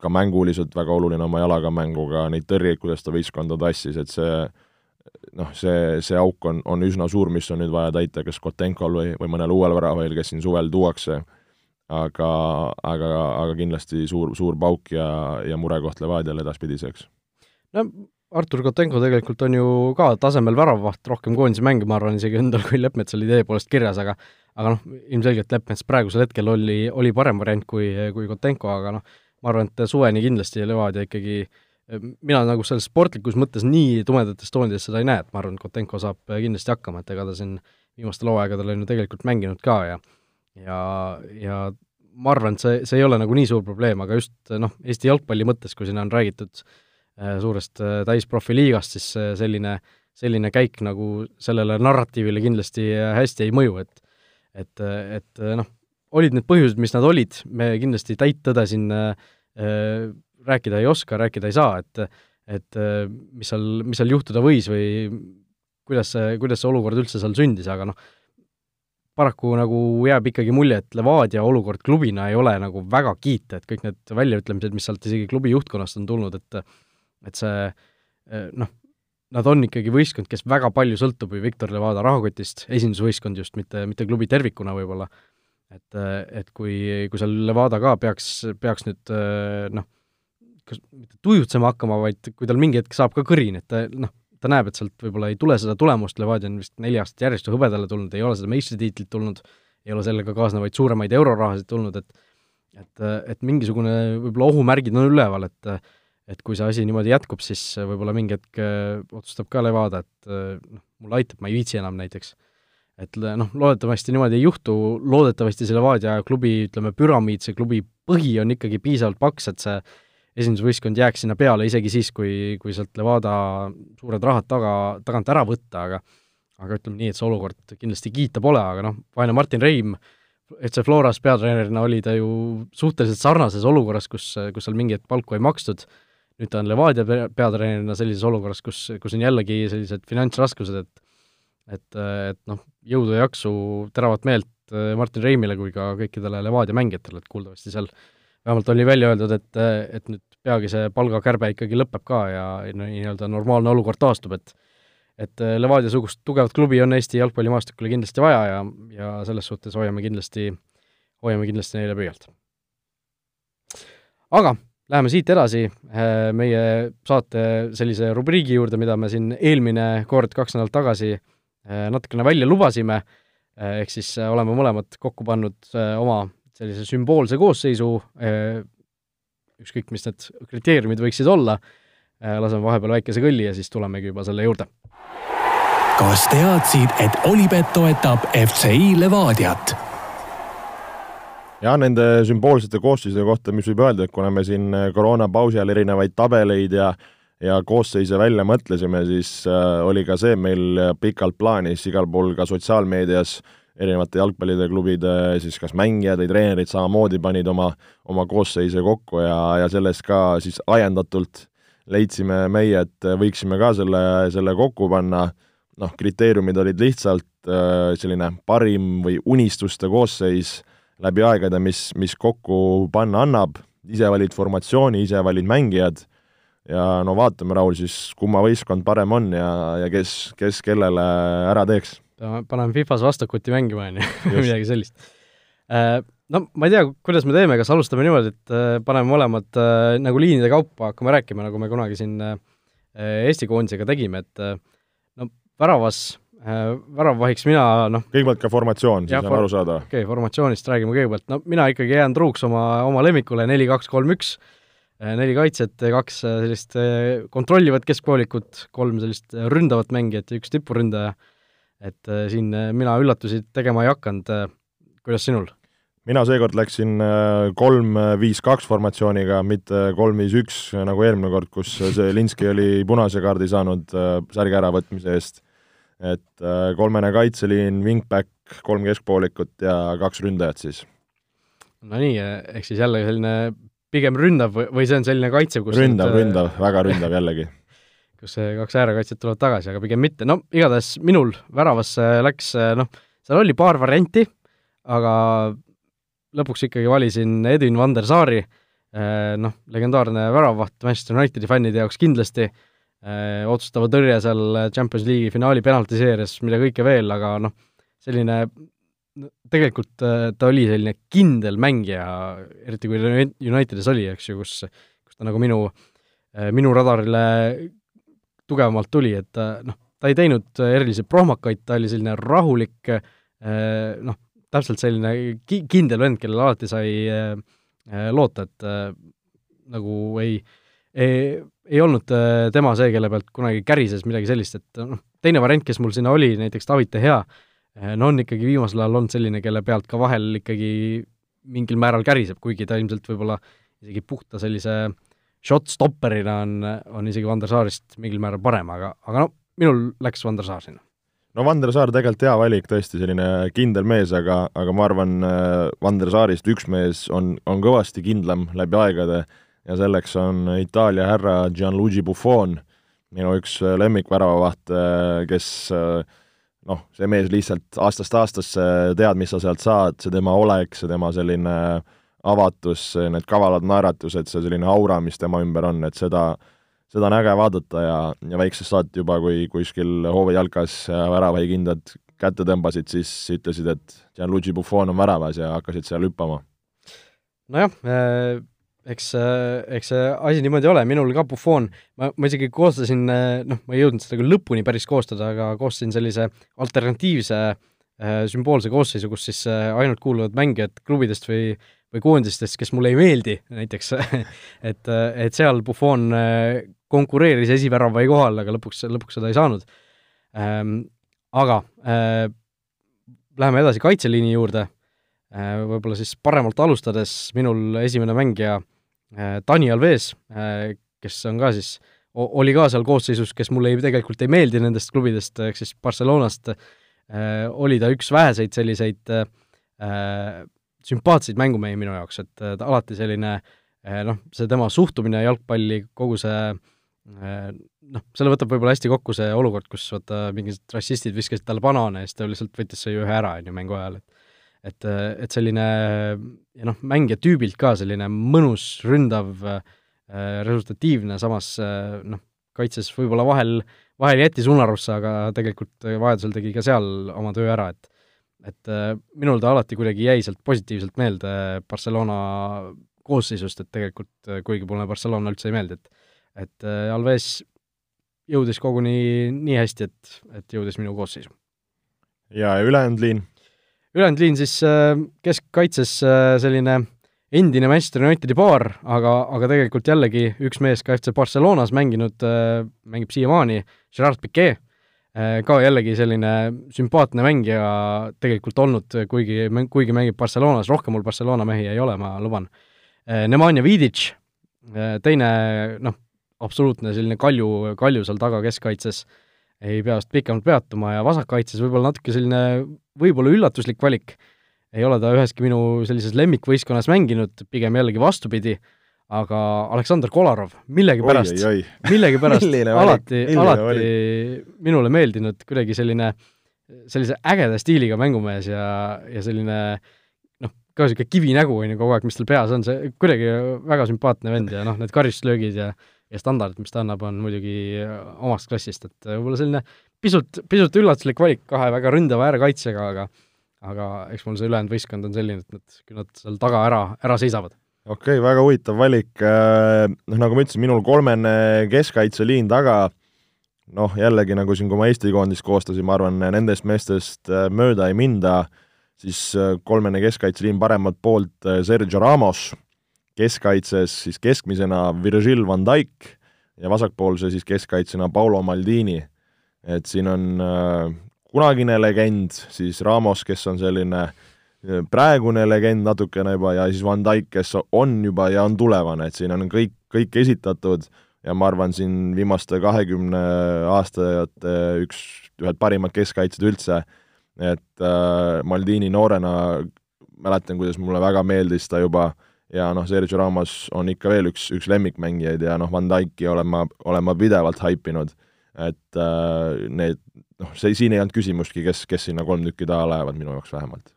Speaker 3: ka mänguliselt väga oluline oma jalaga mänguga, neid tõrjeid, kuidas ta võistkonda tassis, et see noh, see, see auk on, on üsna suur, mis on nüüd vaja täita kas Kotenkol või, või mõnel uuel väravahil, kes siin suvel tuuakse aga, aga, aga kindlasti suur, suur pauk ja, ja murekoht Levadiale edaspidiseks.
Speaker 2: no Artur Kotenko tegelikult on ju ka tasemel väravvaht, rohkem koondise mänge, ma arvan, isegi endal kui Leppmets oli idee poolest kirjas, aga aga noh, ilmselgelt Leppmets praegusel hetkel oli, oli parem variant kui, kui Kotenko, aga noh, ma arvan, et suveni kindlasti Levadia ikkagi mina nagu selles sportlikus mõttes nii tumedates toonides seda ei näe, et ma arvan, et Kotenko saab kindlasti hakkama, et ega ta siin viimastel hooaegadel on ju tegelikult mänginud ka ja ja, ja ma arvan, et see, see ei ole nagu nii suur probleem, aga just noh, Eesti jalgpalli mõttes, kui siin on räägitud äh, suurest äh, täisprofiliigast, siis äh, selline, selline käik nagu sellele narratiivile kindlasti hästi ei mõju, et et, et noh, olid need põhjused, mis nad olid, me kindlasti täit tõde siin äh, rääkida ei oska, rääkida ei saa, et et mis seal, mis seal juhtuda võis või kuidas see, kuidas see olukord üldse seal sündis, aga noh, paraku nagu jääb ikkagi mulje, et Levadia olukord klubina ei ole nagu väga kiita, et kõik need väljaütlemised, mis sealt isegi klubi juhtkonnast on tulnud, et et see noh, nad on ikkagi võistkond, kes väga palju sõltub ju Viktor Levada rahakotist, esindusvõistkond just, mitte, mitte klubi tervikuna võib-olla, et, et kui, kui seal Levada ka peaks, peaks nüüd noh, kas mitte tujutsema hakkama, vaid kui tal mingi hetk saab ka kõrin, et noh, ta näeb, et sealt võib-olla ei tule seda tulemust, Levadia on vist neli aastat järjest hõbedale tulnud, ei ole seda meistritiitlit tulnud, ei ole sellega kaasnevaid suuremaid eurorahasid tulnud, et et, et mingisugune võib-olla ohumärgid on üleval, et et kui see asi niimoodi jätkub, siis võib-olla mingi hetk äh, otsustab ka Levadia, et äh, noh, mulle aitab, ma ei viitsi enam näiteks. et noh, loodetavasti niimoodi ei juhtu, loodetavasti see Levadia klubi, ütleme, püramiid, see klubi põhi on ikkagi piisavalt paks, et see esindusvõistkond jääks sinna peale isegi siis, kui, kui sealt Levada suured rahad taga, tagant ära võtta, aga aga ütleme nii, et see olukord kindlasti kiita pole, aga noh, vaene Martin Reim, FC Floras peatreenerina oli ta ju suhteliselt sarnases olukorras, kus, kus seal mingi hetk palku ei makstud, nüüd ta on Levadia peatreenerina sellises olukorras, kus, kus on jällegi sellised finantsraskused, et et, et noh, jõudu ja jaksu, teravat meelt Martin Reimile kui ka kõikidele Levadia mängijatele, et kuuldavasti seal vähemalt oli välja öeldud, et, et nüüd peagi see palgakärbe ikkagi lõpeb ka ja nii-öelda normaalne olukord taastub, et et Levadia-sugust tugevat klubi on Eesti jalgpallimaastikule kindlasti vaja ja, ja selles suhtes hoiame kindlasti, hoiame kindlasti neile pöialt. aga läheme siit edasi äh, meie saate sellise rubriigi juurde, mida me siin eelmine kord, kaks nädalat tagasi äh, natukene välja lubasime, äh, ehk siis oleme mõlemad kokku pannud oma sellise sümboolse koosseisu, ükskõik, mis need kriteeriumid võiksid olla, laseme vahepeal väikese kõlli ja siis tulemegi juba selle juurde.
Speaker 1: kas teadsid, et Olipet toetab FCI Levadiat?
Speaker 3: ja nende sümboolsete koosseisude kohta, mis võib öelda, et kuna me siin koroonapausi ajal erinevaid tabeleid ja ja koosseise välja mõtlesime, siis äh, oli ka see meil pikalt plaanis igal pool ka sotsiaalmeedias äh, erinevate jalgpalliklubide siis kas mängijad või treenerid samamoodi panid oma, oma koosseise kokku ja, ja sellest ka siis ajendatult leidsime meie, et võiksime ka selle, selle kokku panna, noh, kriteeriumid olid lihtsalt äh, selline parim või unistuste koosseis läbi aegade, mis, mis kokku panna annab, ise valid formatsiooni, ise valid mängijad. Ja no vaatame, Raul, siis kumma võistkond parem on ja, ja kes, kes kellele ära teeks
Speaker 2: paneme Fifas vastakuti mängima, on ju, või midagi sellist. Äh, no ma ei tea, kuidas me teeme, kas alustame niimoodi, et äh, paneme mõlemad äh, nagu liinide kaupa hakkame rääkima, nagu me kunagi siin Eesti koondisega tegime, et no väravas, väravvahiks mina noh.
Speaker 3: Kõigepealt ka formatsioon, siis on for aru saada.
Speaker 2: okei okay,, formatsioonist räägime kõigepealt, no mina ikkagi jään truuks oma, oma lemmikule neli, kaks, kolm, üks, neli kaitset, kaks sellist kontrollivat keskpoolikut, kolm sellist ründavat mängijat ja üks tipuründaja, et siin mina üllatusi tegema ei hakanud, kuidas sinul?
Speaker 3: mina seekord läksin kolm-viis-kaks formatsiooniga, mitte kolm-viis-üks nagu eelmine kord, kus see Linski oli punase kaardi saanud särgi äravõtmise eest. et kolmene kaitseliin, wingback, kolm keskpoolikut ja kaks ründajat siis.
Speaker 2: no nii, ehk siis jälle selline pigem ründav või, see on selline kaitsev,
Speaker 3: kus ründav, ründav, väga ründav jällegi
Speaker 2: kus kaks äärekaitset tulevad tagasi, aga pigem mitte, no igatahes minul väravasse läks noh, seal oli paar varianti, aga lõpuks ikkagi valisin Edwin van der Saari, noh, legendaarne väravavaht Manchester Unitedi fännide jaoks kindlasti, otsustava tõrje seal Champions League'i finaali penaltiseerias, mida kõike veel, aga noh, selline tegelikult ta oli selline kindel mängija, eriti kui Unitedis oli, eks ju, kus, kus ta nagu minu, minu radarile tugevamalt tuli, et noh, ta ei teinud erilisi prohmakaid, ta oli selline rahulik, äh, noh, täpselt selline ki-, kindel vend, kellele alati sai loota, et nagu ei, ei, ei olnud tema see, kelle pealt kunagi kärises midagi sellist, et noh, teine variant, kes mul sinna oli, näiteks David De Gea, Eh, no on ikkagi viimasel ajal olnud selline, kelle pealt ka vahel ikkagi mingil määral käriseb, kuigi ta ilmselt võib-olla isegi puhta sellise shot-stopperina on, on isegi Vander Saarist mingil määral parem, aga, aga no minul läks Vander Saar sinna.
Speaker 3: no Vander Saar tegelikult hea valik, tõesti selline kindel mees, aga, aga ma arvan, äh, Vander Saarist üks mees on, on kõvasti kindlam läbi aegade ja selleks on Itaalia härra Gianluigi Buffon, minu üks lemmikväravavaht, kes äh, noh, see mees lihtsalt aastast aastasse tead, mis sa sealt saad, see tema olek, see tema selline avatus, need kavalad naeratused, see selline aura, mis tema ümber on, et seda, seda on äge vaadata ja, ja väiksest saati juba, kui kuskil hoovijalkas väravahikindad kätte tõmbasid, siis ütlesid, et Gianluigi Buffon on väravas ja hakkasid seal hüppama.
Speaker 2: nojah äh,, eks, eks see asi niimoodi ole, minul ka Buffon, ma, ma isegi koostasin, noh, ma ei jõudnud seda küll lõpuni päris koostada, aga koostasin sellise alternatiivse äh, sümboolse koosseisu, kus siis äh, ainult kuuluvad mängijad klubidest või või koondistest, kes mulle ei meeldi näiteks et, et seal Buffon äh, konkureeris esiväravahi kohal, aga lõpuks, lõpuks seda ei saanud ähm,. Aga äh, läheme edasi kaitseliini juurde äh,, võib-olla siis paremalt alustades, minul esimene mängija äh, Äh, Dani Alves, äh, kes on ka siis, oli ka seal koosseisus, kes mulle ei, tegelikult ei meeldi nendest klubidest, ehk siis Barcelonast, äh, oli ta üks väheseid selliseid äh, sümpaatseid mängumehi minu jaoks, et ta alati selline noh, see tema suhtumine jalgpalli, kogu see noh, selle võtab võib-olla hästi kokku see olukord, kus vaata, mingid rassistid viskasid talle banaane ja siis ta lihtsalt võttis selle ühe ära, on ju, mängu ajal, et et, et selline ja noh, mängija tüübilt ka selline mõnus, ründav, äh, resultatiivne, samas noh, kaitses võib-olla vahel, vahel jättis unarusse, aga tegelikult vajadusel tegi ka seal oma töö ära, et et äh, minul ta alati kuidagi jäi sealt positiivselt meelde Barcelona koosseisust, et tegelikult kuigi mulle Barcelona üldse ei meeldi, et et Alves jõudis koguni nii hästi, et, et jõudis minu koosseisu.
Speaker 3: ja ülejäänud liin?
Speaker 2: ülejäänud liin siis äh, keskkaitses äh, selline endine Manchester Unitedi paar, aga, aga tegelikult jällegi üks mees ka FC Barcelonas mänginud, äh, mängib siiamaani, Gerard Piquet, ka jällegi selline sümpaatne mängija tegelikult olnud, kuigi, kuigi mängib Barcelonas, rohkem mul Barcelona mehi ei ole, ma luban. Nemanja Vidic, teine noh, absoluutne selline kalju, kalju seal taga keskkaitses, ei pea vast pikemalt peatuma ja vasakkaitses võib-olla natuke selline võib-olla üllatuslik valik, ei ole ta üheski minu sellises lemmikvõistkonnas mänginud, pigem jällegi vastupidi, aga Aleksandr Kolarov, millegipärast, millegipärast alati, alati valik. minule meeldinud kuidagi selline, sellise ägeda stiiliga mängumees ja, ja selline noh, ka niisugune kivinägu on ju kogu aeg, mis tal peas on, see kuidagi väga sümpaatne vend ja noh, need karistuslöögid ja ja standardid, mis ta annab, on muidugi omast klassist, et võib-olla selline pisut, pisut üllatuslik valik kahe väga ründava äärekaitsega, aga aga eks mul see ülejäänud võistkond on selline, et nad, küll nad seal taga ära, ära seisavad.
Speaker 3: Okei okay,, väga huvitav valik, äh, noh nagu ma ütlesin, minul kolmene keskkaitseliin taga, noh jällegi nagu siin, kui ma Eesti koondist koostasin, ma arvan, nendest meestest äh, mööda ei minda, siis äh, kolmene keskkaitseliin paremalt poolt Sergio Ramos, keskkaitses siis keskmisena Virgil van Dijk ja vasakpoolse siis keskkaitsjana Paulo Maldini. et siin on kunagine legend, siis Ramos, kes on selline äh, praegune legend natukene juba ja siis Van Dijk, kes on juba ja on tulevane, et siin on kõik, kõik esitatud ja ma arvan, siin viimaste kahekümne aastate üks, ühed parimad keskkaitsjad üldse, et äh, Maldini noorena mäletan, kuidas mulle väga meeldis ta juba ja noh, Sergio Ramos on ikka veel üks, üks lemmikmängijaid ja noh, Van Dyke'i olen ma, olen ma pidevalt haipinud, et äh, need noh, see, siin ei olnud küsimustki, kes, kes sinna kolm tükki taha lähevad, minu jaoks vähemalt.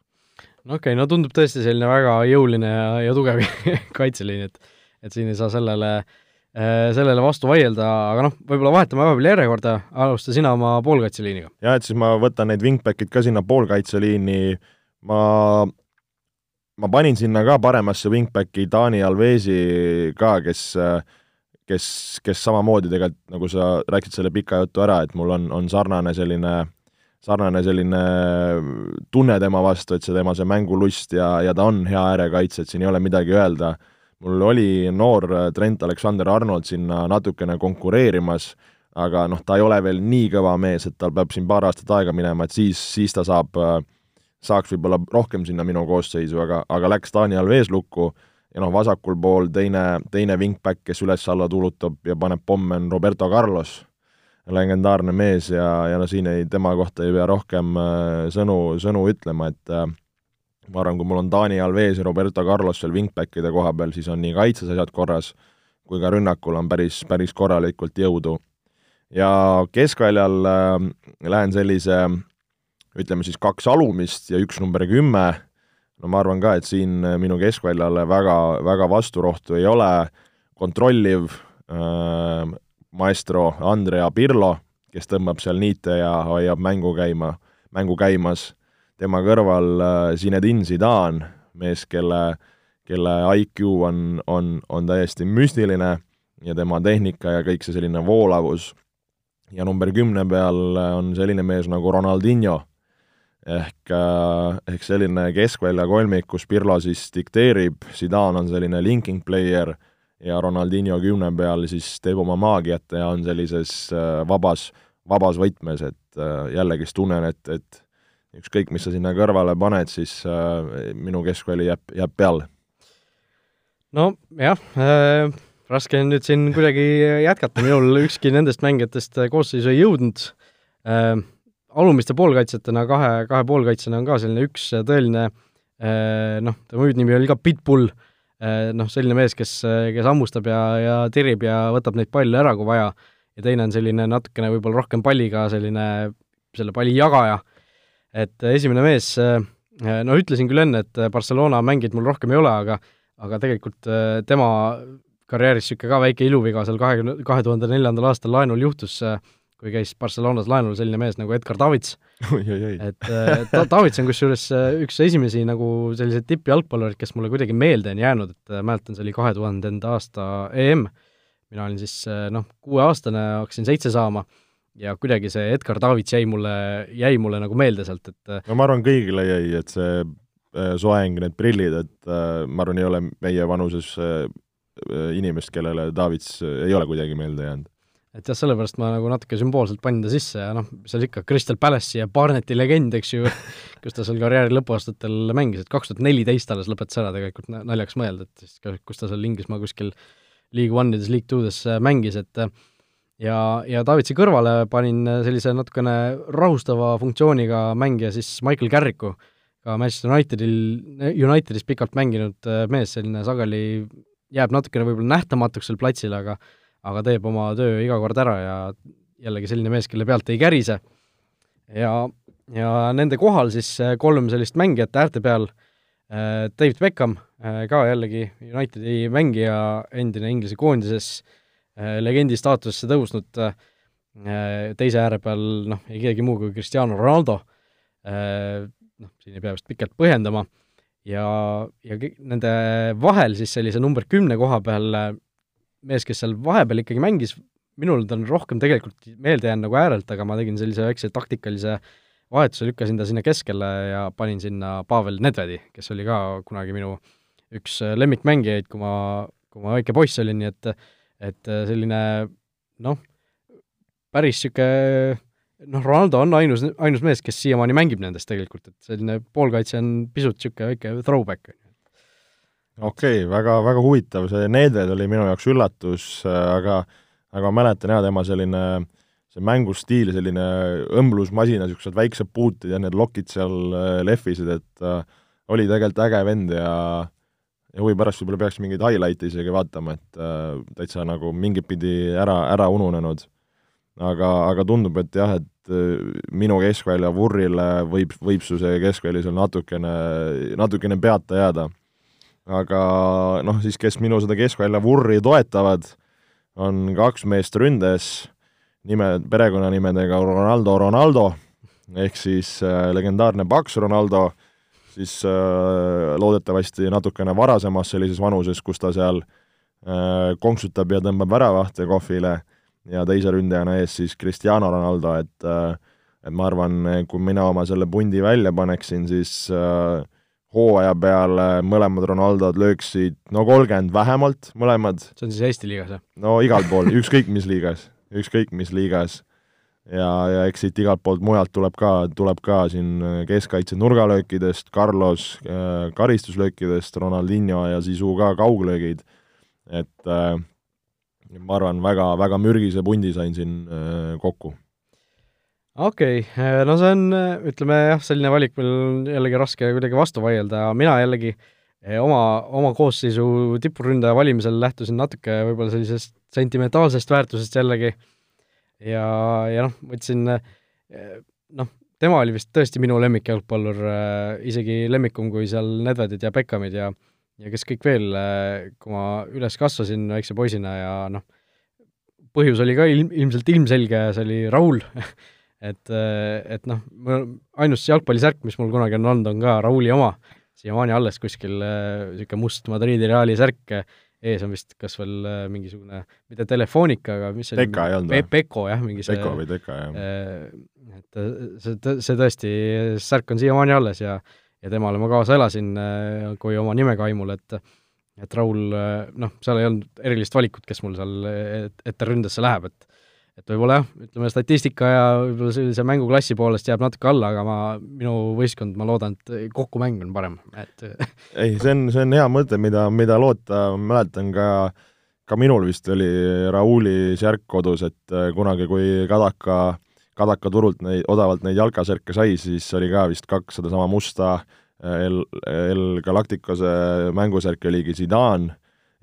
Speaker 2: No okei okay,, no tundub tõesti selline väga jõuline ja, ja tugev kaitseliin, et et siin ei saa sellele äh, sellele vastu vaielda, aga noh, võib-olla vahetame vahepeal järjekorda, alusta sina oma poolkaitseliiniga.
Speaker 3: jah, et siis ma võtan need wingback'id ka sinna poolkaitseliini, ma ma panin sinna ka paremasse wingbacki Taani Alvesi ka, kes kes, kes samamoodi tegelikult, nagu sa rääkisid selle pika jutu ära, et mul on, on sarnane selline, sarnane selline tunne tema vastu, et see tema see mängulust ja, ja ta on hea äärekaitse, et siin ei ole midagi öelda. mul oli noor Trent Alexander-Arnold sinna natukene konkureerimas, aga noh, ta ei ole veel nii kõva mees, et tal peab siin paar aastat aega minema, et siis, siis ta saab äh, saaks võib-olla rohkem sinna minu koosseisu, aga, aga läks Taani Alves lukku ja noh, vasakul pool teine, teine wingback, kes üles-alla tuulutab ja paneb pomme, on Roberto Carlos, legendaarne mees ja, ja no siin ei, tema kohta ei pea rohkem äh, sõnu, sõnu ütlema, et äh, ma arvan, kui mul on Taani Alves ja Roberto Carlos seal wingbackide koha peal, siis on nii kaitses asjad korras, kui ka rünnakul on päris, päris korralikult jõudu. ja keskväljal äh, lähen sellise ütleme siis kaks alumist ja üks number kümme, no ma arvan ka, et siin minu keskväljale väga, väga vasturohtu ei ole, kontrolliv äh, maestro Andrea Pirlo, kes tõmbab seal niite ja hoiab mängu käima, mängu käimas, tema kõrval äh, Zinedine Zidane, mees, kelle, kelle IQ on, on, on täiesti müstiline ja tema tehnika ja kõik see selline voolavus. ja number kümne peal on selline mees nagu Ronaldinho. Ehk, äh, ehk selline keskvälja kolmik, kus Pirlo siis dikteerib, Zidane on selline linking player ja Ronaldinho kümne peal siis teeb oma maagiat ja on sellises äh, vabas, vabas võtmes, et äh, jällegi siis tunnen, et, et ükskõik, mis sa sinna kõrvale paned, siis minu keskväli jääb, jääb peale.
Speaker 2: no jah äh,, raske on nüüd siin kuidagi jätkata, minul ükski nendest mängijatest koosseisu ei jõudnud. Äh,, alumiste poolkaitsjatena, kahe, kahe poolkaitsjana on ka selline üks tõeline eh, noh, tema hüüdnimi oli ka Pitbull, eh, noh, selline mees, kes, kes hammustab ja, ja tirib ja võtab neid palle ära, kui vaja, ja teine on selline natukene võib-olla rohkem palliga selline, selle palli jagaja. et esimene mees, eh, no ütlesin küll enne, et Barcelona mängijat mul rohkem ei ole, aga aga tegelikult tema karjääris niisugune ka väike iluviga seal kahekümne, kahe tuhande neljandal aastal laenul juhtus äh, kui käis Barcelonas laenul selline mees nagu Edgar Davids. et äh, ta-, Davids on kusjuures äh, üks esimesi nagu selliseid tippjalgpallureid, kes mulle kuidagi meelde on jäänud, et äh, mäletan, see oli kahe tuhandenda aasta EM, mina olin siis noh, kuueaastane, hakkasin seitse saama ja kuidagi see Edgar Davids jäi mulle, jäi mulle nagu meelde sealt, et
Speaker 3: no ma arvan, kõigile jäi, et see soeng, need prillid, et ma arvan, ei ole meie vanuses inimest, kellele Davids ei ole kuidagi meelde jäänud
Speaker 2: et jah, sellepärast ma nagu natuke sümboolselt panin ta sisse ja noh, seal ikka Crystal Palace'i ja Barnetti legend, eks ju, kus ta seal karjääri lõpuaastatel mängis, et kaks tuhat neliteist alles lõpetas ära tegelikult, naljakas mõelda, et siis kus ta seal Inglismaa kuskil League One'ides, League Two'des äh, mängis, et äh, ja, ja Davidsi kõrvale panin äh, sellise natukene rahustava funktsiooniga mängija siis Michael Carricku, ka Manchester Unitedil, Unitedis pikalt mänginud mees, selline sageli jääb natukene võib-olla nähtamatuks seal platsil, aga aga teeb oma töö iga kord ära ja jällegi selline mees, kelle pealt ei kärise. ja, ja nende kohal siis äh, kolm sellist mängijat äärte peal, äh, David Beckham, äh, ka jällegi Unitedi mängija, endine Inglise koondises, legendi staatusesse tõusnud, teise ääre peal noh, ei keegi muu kui Cristiano Ronaldo, noh, siin ei pea vist pikalt põhjendama, ja, ja nende vahel siis sellise number kümne koha peal mees, kes seal vahepeal ikkagi mängis, minul ta on rohkem tegelikult meelde jäänud nagu äärelt, aga ma tegin sellise väikse taktikalise vahetuse, lükkasin ta sinna keskele ja panin sinna Pavel Nedvedi, kes oli ka kunagi minu üks lemmikmängijaid, kui ma, kui ma väike poiss olin, nii et et selline noh, päris niisugune noh, Ronaldo on ainus, ainus mees, kes siiamaani mängib nendest tegelikult, et selline poolkaitse on pisut niisugune väike throwback.
Speaker 3: Okei okay,, väga, väga huvitav, see Nedved oli minu jaoks üllatus, aga aga ma mäletan jah, tema selline see mängustiil, selline õmblusmasina, niisugused väiksed puutid ja need lokid seal äh, lehvisid, et äh, oli tegelikult äge vend ja ja huvi pärast võib-olla peaks mingeid highlight'e isegi vaatama, et äh, täitsa nagu mingit pidi ära, ära ununenud. aga, aga tundub, et jah, et äh, minu keskvälja vurrile võib, võib su see keskväli seal natukene, natukene peata jääda. Aga noh, siis kes minu seda keskvälja vurri toetavad, on kaks meest ründes, nime, perekonnanimedega Ronaldo Ronaldo, ehk siis äh, legendaarne paks Ronaldo, siis äh, loodetavasti natukene varasemas sellises vanuses, kus ta seal äh, konksutab ja tõmbab väravahte kohvile ja teise ründajana ees siis Cristiano Ronaldo, et äh, et ma arvan, kui mina oma selle pundi välja paneksin, siis äh, hooaja peale mõlemad Ronaldod lööksid no kolmkümmend vähemalt, mõlemad.
Speaker 2: see on siis Eesti liigas, jah?
Speaker 3: no igal pool, ükskõik mis liigas, ükskõik mis liigas. ja, ja eks siit igalt poolt mujalt tuleb ka, tuleb ka siin keskkaitse nurgalöökidest, Carlos äh, karistuslöökidest, Ronaldinho ja Sisu ka kauglöögid, et äh, ma arvan, väga, väga mürgise pundi sain siin äh, kokku
Speaker 2: okei okay., no see on, ütleme jah, selline valik, millel on jällegi raske kuidagi vastu vaielda, mina jällegi eh, oma, oma koosseisu tipuründaja valimisel lähtusin natuke võib-olla sellisest sentimentaalsest väärtusest jällegi ja, ja noh, võtsin eh, noh, tema oli vist tõesti minu lemmikjalgpallur, eh, isegi lemmikum kui seal Nedvedid ja Beckhamid ja ja kes kõik veel, kui ma üles kasvasin väikse poisina ja noh, põhjus oli ka ilm, ilmselt ilmselge, see oli Raul et, et noh, ainus jalgpallisärk, mis mul kunagi on olnud, on ka Rauli oma, siiamaani alles kuskil niisugune must Madridi Reali särk, ees on vist kas veel mingisugune, mitte Telefonica, aga mis see
Speaker 3: Pekka ei olnud
Speaker 2: või? Peko jah, mingi
Speaker 3: see Peko või Teka, jah.
Speaker 2: Et see, see tõesti, särk on siiamaani alles ja ja temale ma kaasa elasin kui oma nimega aimul, et et Raul, noh, seal ei olnud erilist valikut, kes mul seal ette ründesse läheb, et et võib-olla jah, ütleme statistika ja võib-olla sellise mänguklassi poolest jääb natuke alla, aga ma, minu võistkond, ma loodan, et kokkumäng on parem, et
Speaker 3: ei, see on, see on hea mõte, mida, mida loota, mäletan ka ka minul vist oli Rauli särk kodus, et äh, kunagi, kui Kadaka, Kadaka turult neid, odavalt neid jalkasärke sai, siis oli ka vist kaks sedasama musta äh, El, El Galacticose mängusärki oligi Zidane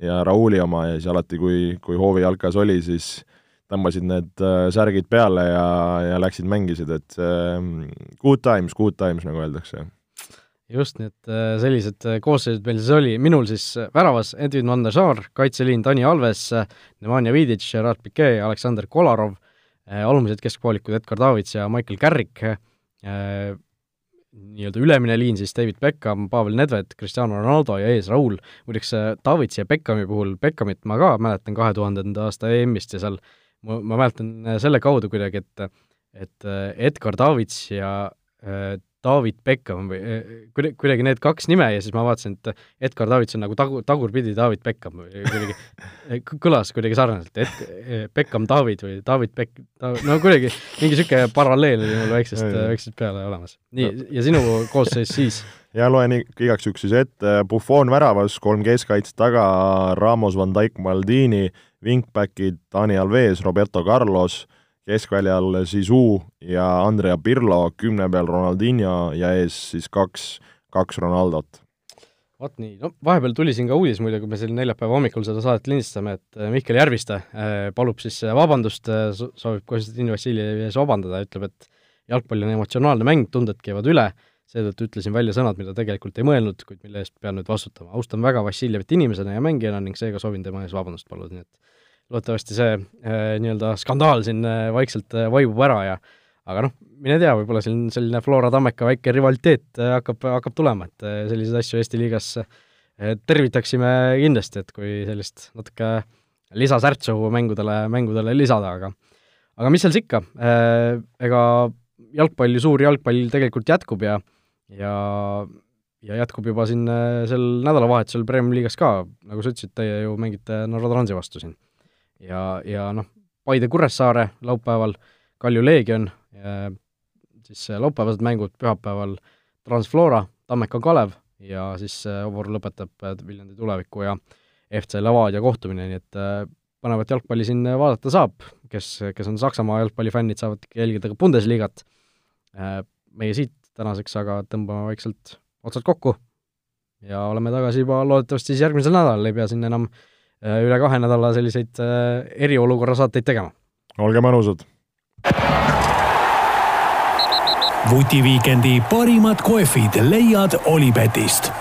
Speaker 3: ja Rauli oma. Ja siis alati, kui, kui hoovijalkas oli, siis äh, tõmbasid need äh, särgid peale ja, ja läksid mängisid, et äh, good times, good times, nagu öeldakse.
Speaker 2: just, nii et äh, sellised äh, koosseisud meil siis oli, minul siis väravas Edwin van der Saar, kaitseliin Dani Alves, Nemanja Vidic, Gerard Piquet, Aleksander Kolarov, alumised keskpoolikud Edgar Davids ja Michael Carrick, nii-öelda ülemine liin siis David Beckham, Pavel Nedved, Cristiano Ronaldo ja ees Raul, muideks Davidsi ja Beckhami puhul, Beckhamit ma ka mäletan kahe tuhandenda aasta EM-ist ja seal ma, ma mäletan äh, selle kaudu kuidagi, et et äh, Edgar Davids ja äh, David Beckham või kuidagi, kuidagi need kaks nime ja siis ma vaatasin, et Edgar Davids on nagu tagu, tagurpidi David Beckham või kuidagi kõlas kuidagi sarnaselt, et Beckham David või David Beck-, no kuidagi mingi niisugune paralleel oli mul väiksest, väiksest peale olemas. nii, ja sinu koosseis siis?
Speaker 3: ja loen igaks juhuks siis ette, Buffon väravas, kolm keskkaitset taga, Ramos, Van Dijk, Maldini, wingbackid Dani Alves, Roberto Carlos, keskväljal Zizou ja Andrea Pirlo, kümne peal Ronaldinho ja ees siis kaks, kaks Ronaldot.
Speaker 2: vot nii, no vahepeal tuli siin ka uudis muide, kui me seal neljapäeva hommikul seda saadet lindistame, et äh, Mihkel Järviste äh, palub siis äh, vabandust, soovib Konstantin Vassiljevi ees vabandada, ütleb, et jalgpall on emotsionaalne mäng, tunded käivad üle, seetõttu ütlesin välja sõnad, mida tegelikult ei mõelnud, kuid mille eest pean nüüd vastutama. austan väga Vassiljevit inimesena ja mängijana ning seega soovin tema ees vabandust paluda, nii et loodetavasti see äh, nii-öelda skandaal siin äh, vaikselt äh, vaibub ära ja aga noh, mine tea, võib-olla siin selline Flora Tammeka väike rivaliteet hakkab, hakkab tulema, et selliseid asju Eesti liigas tervitaksime kindlasti, et kui sellist natuke lisasärtsu mängudele, mängudele lisada, aga aga mis seal siis ikka, ega jalgpall ju, suur jalgpall tegelikult jätkub ja ja ja jätkub juba siin sel nädalavahetusel Premiumi liigas ka, nagu sa ütlesid, teie ju mängite Norra Transi vastu siin. Ja, ja noh, Paide Kuressaare laupäeval, Kalju Leegion, siis laupäevased mängud, pühapäeval Transflora, Tammeka Kalev ja siis voor lõpetab Viljandi tuleviku ja FC Levadia kohtumine, nii et põnevat jalgpalli siin vaadata saab, kes, kes on Saksamaa jalgpallifännid, saavad jälgida ka Bundesliga't. meie siit tänaseks aga tõmbame vaikselt otsad kokku ja oleme tagasi juba loodetavasti siis järgmisel nädalal, ei pea siin enam äh, üle kahe nädala selliseid äh, eriolukorra saateid tegema.
Speaker 3: olge mõnusad!
Speaker 1: vutiviikendi parimad kohvid leiad Olipetist